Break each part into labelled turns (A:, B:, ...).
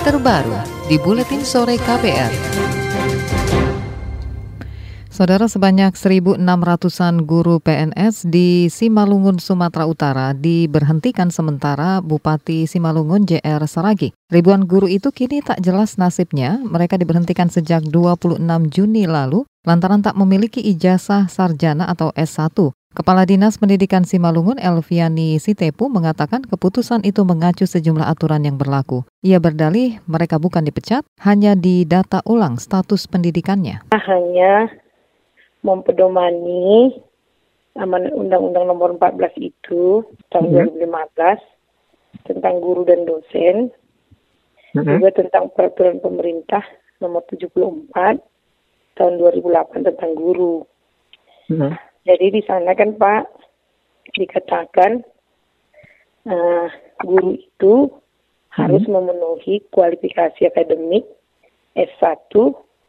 A: terbaru di Buletin Sore KPR. Saudara sebanyak 1.600-an guru PNS di Simalungun, Sumatera Utara diberhentikan sementara Bupati Simalungun JR Saragi. Ribuan guru itu kini tak jelas nasibnya. Mereka diberhentikan sejak 26 Juni lalu lantaran tak memiliki ijazah sarjana atau S1. Kepala Dinas Pendidikan Simalungun Elviani Sitepu mengatakan keputusan itu mengacu sejumlah aturan yang berlaku. Ia berdalih mereka bukan dipecat, hanya didata ulang status pendidikannya.
B: Hanya mempedomani amanat Undang-Undang Nomor 14 itu tahun hmm. 2015 tentang guru dan dosen, hmm. juga tentang peraturan pemerintah Nomor 74 tahun 2008 tentang guru. Hmm jadi di sana kan Pak dikatakan uh, guru itu hmm. harus memenuhi kualifikasi akademik S1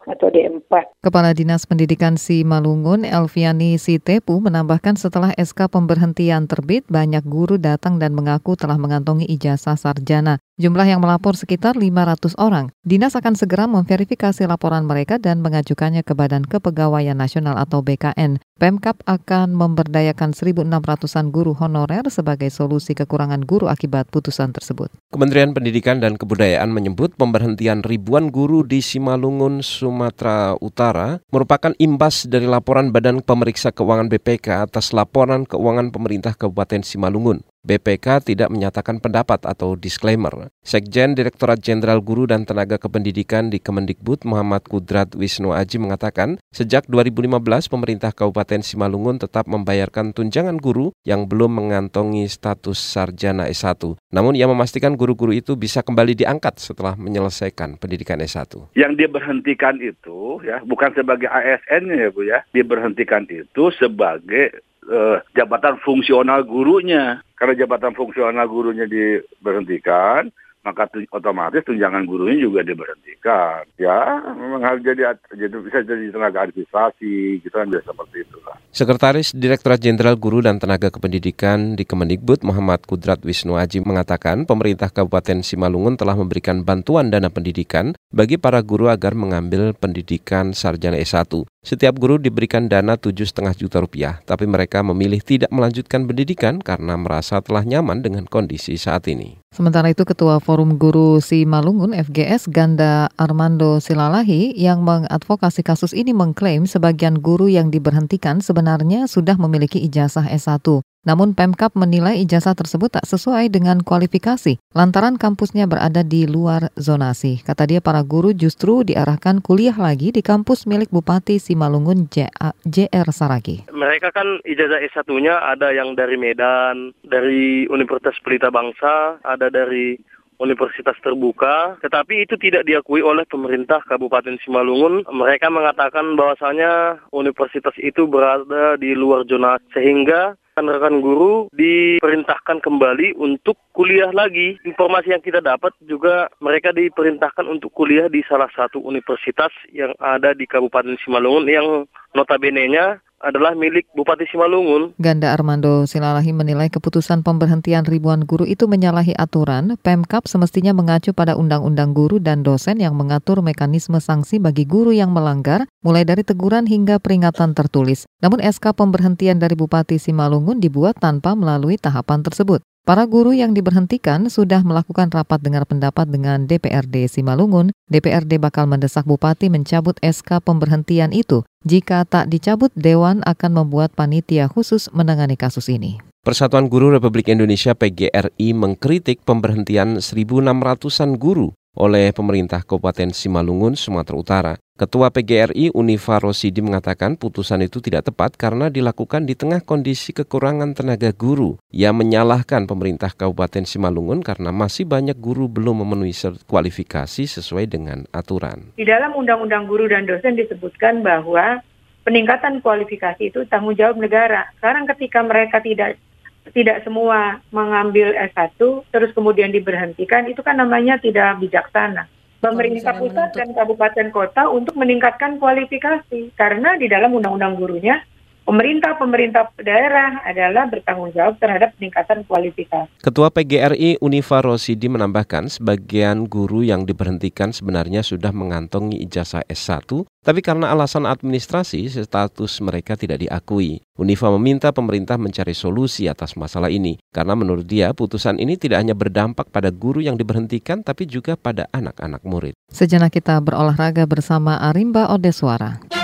B: atau D4.
A: Kepala Dinas Pendidikan Simalungun Elviani Sitepu menambahkan setelah SK pemberhentian terbit, banyak guru datang dan mengaku telah mengantongi ijazah sarjana. Jumlah yang melapor sekitar 500 orang. Dinas akan segera memverifikasi laporan mereka dan mengajukannya ke Badan Kepegawaian Nasional atau BKN. Pemkap akan memberdayakan 1.600-an guru honorer sebagai solusi kekurangan guru akibat putusan tersebut.
C: Kementerian Pendidikan dan Kebudayaan menyebut pemberhentian ribuan guru di Simalungun, Sumatera Utara merupakan imbas dari laporan Badan Pemeriksa Keuangan BPK atas laporan keuangan pemerintah Kabupaten Simalungun. BPK tidak menyatakan pendapat atau disclaimer. Sekjen Direktorat Jenderal Guru dan Tenaga Kependidikan di Kemendikbud Muhammad Kudrat Wisnu Aji mengatakan, sejak 2015 pemerintah Kabupaten Simalungun tetap membayarkan tunjangan guru yang belum mengantongi status sarjana S1. Namun ia memastikan guru-guru itu bisa kembali diangkat setelah menyelesaikan pendidikan S1.
D: Yang dia berhentikan itu ya bukan sebagai ASN-nya ya Bu ya. Dia berhentikan itu sebagai uh, jabatan fungsional gurunya. Karena jabatan fungsional gurunya diberhentikan, maka tu, otomatis tunjangan gurunya juga diberhentikan. Ya, memang harus jadi, jadi bisa jadi tenaga administrasi, gitu kan biasa seperti itu lah.
C: Sekretaris Direktorat Jenderal Guru dan Tenaga Kependidikan di Kemendikbud Muhammad Kudrat Wisnu Aji mengatakan pemerintah Kabupaten Simalungun telah memberikan bantuan dana pendidikan bagi para guru agar mengambil pendidikan sarjana S1. Setiap guru diberikan dana 7,5 juta rupiah, tapi mereka memilih tidak melanjutkan pendidikan karena merasa telah nyaman dengan kondisi saat ini.
A: Sementara itu Ketua Forum Guru Simalungun FGS Ganda Armando Silalahi yang mengadvokasi kasus ini mengklaim sebagian guru yang diberhentikan sebenarnya sudah memiliki ijazah S1. Namun Pemkap menilai ijazah tersebut tak sesuai dengan kualifikasi lantaran kampusnya berada di luar zonasi. Kata dia para guru justru diarahkan kuliah lagi di kampus milik Bupati Simalungun JR Saragi.
E: Mereka kan ijazah S1-nya ada yang dari Medan, dari Universitas Pelita Bangsa, ada dari universitas terbuka, tetapi itu tidak diakui oleh pemerintah Kabupaten Simalungun. Mereka mengatakan bahwasanya universitas itu berada di luar zona sehingga rekan-rekan guru diperintahkan kembali untuk kuliah lagi. Informasi yang kita dapat juga mereka diperintahkan untuk kuliah di salah satu universitas yang ada di Kabupaten Simalungun yang notabene-nya adalah milik Bupati Simalungun.
A: Ganda Armando Silalahi menilai keputusan pemberhentian ribuan guru itu menyalahi aturan. Pemkap semestinya mengacu pada undang-undang guru dan dosen yang mengatur mekanisme sanksi bagi guru yang melanggar, mulai dari teguran hingga peringatan tertulis. Namun SK pemberhentian dari Bupati Simalungun dibuat tanpa melalui tahapan tersebut. Para guru yang diberhentikan sudah melakukan rapat dengar pendapat dengan DPRD Simalungun. DPRD bakal mendesak Bupati mencabut SK pemberhentian itu. Jika tak dicabut, Dewan akan membuat panitia khusus menangani kasus ini.
C: Persatuan Guru Republik Indonesia PGRI mengkritik pemberhentian 1.600-an guru oleh pemerintah Kabupaten Simalungun, Sumatera Utara. Ketua PGRI Unifa Rosidi mengatakan putusan itu tidak tepat karena dilakukan di tengah kondisi kekurangan tenaga guru. Ia menyalahkan pemerintah Kabupaten Simalungun karena masih banyak guru belum memenuhi kualifikasi sesuai dengan aturan.
B: Di dalam Undang-Undang Guru dan Dosen disebutkan bahwa peningkatan kualifikasi itu tanggung jawab negara. Sekarang ketika mereka tidak tidak semua mengambil S1 terus kemudian diberhentikan itu kan namanya tidak bijaksana. Pemerintah pusat dan kabupaten kota untuk meningkatkan kualifikasi karena di dalam undang-undang gurunya pemerintah-pemerintah daerah adalah bertanggung jawab terhadap peningkatan kualifikasi.
C: Ketua PGRI Unifa Rosidi menambahkan sebagian guru yang diberhentikan sebenarnya sudah mengantongi ijazah S1, tapi karena alasan administrasi status mereka tidak diakui. Unifa meminta pemerintah mencari solusi atas masalah ini, karena menurut dia putusan ini tidak hanya berdampak pada guru yang diberhentikan, tapi juga pada anak-anak murid.
A: Sejenak kita berolahraga bersama Arimba Odeswara.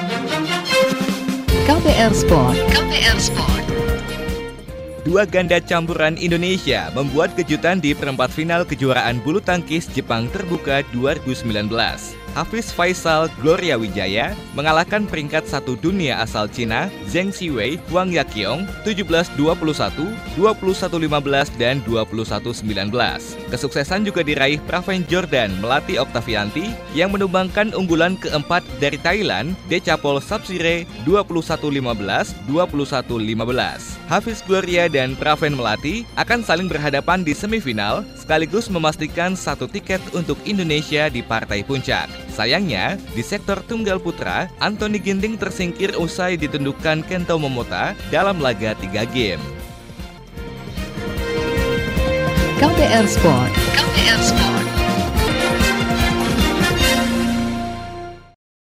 A: KPR Sport. KPR Sport.
F: Dua ganda campuran Indonesia membuat kejutan di perempat final kejuaraan bulu tangkis Jepang terbuka 2019. Hafiz Faisal Gloria Wijaya mengalahkan peringkat satu dunia asal Cina Zheng Xiwei Huang Yaqiong 17-21, 21-15, dan 21-19. Kesuksesan juga diraih Praven Jordan melatih Oktavianti yang menumbangkan unggulan keempat dari Thailand Decapol Sapsire 21-15, 21-15. Hafiz Gloria dan Praven Melati akan saling berhadapan di semifinal sekaligus memastikan satu tiket untuk Indonesia di partai puncak. Sayangnya, di sektor tunggal putra, Anthony Ginting tersingkir usai ditundukkan Kento Momota dalam laga 3 game.
A: KPR Sport. KPR Sport.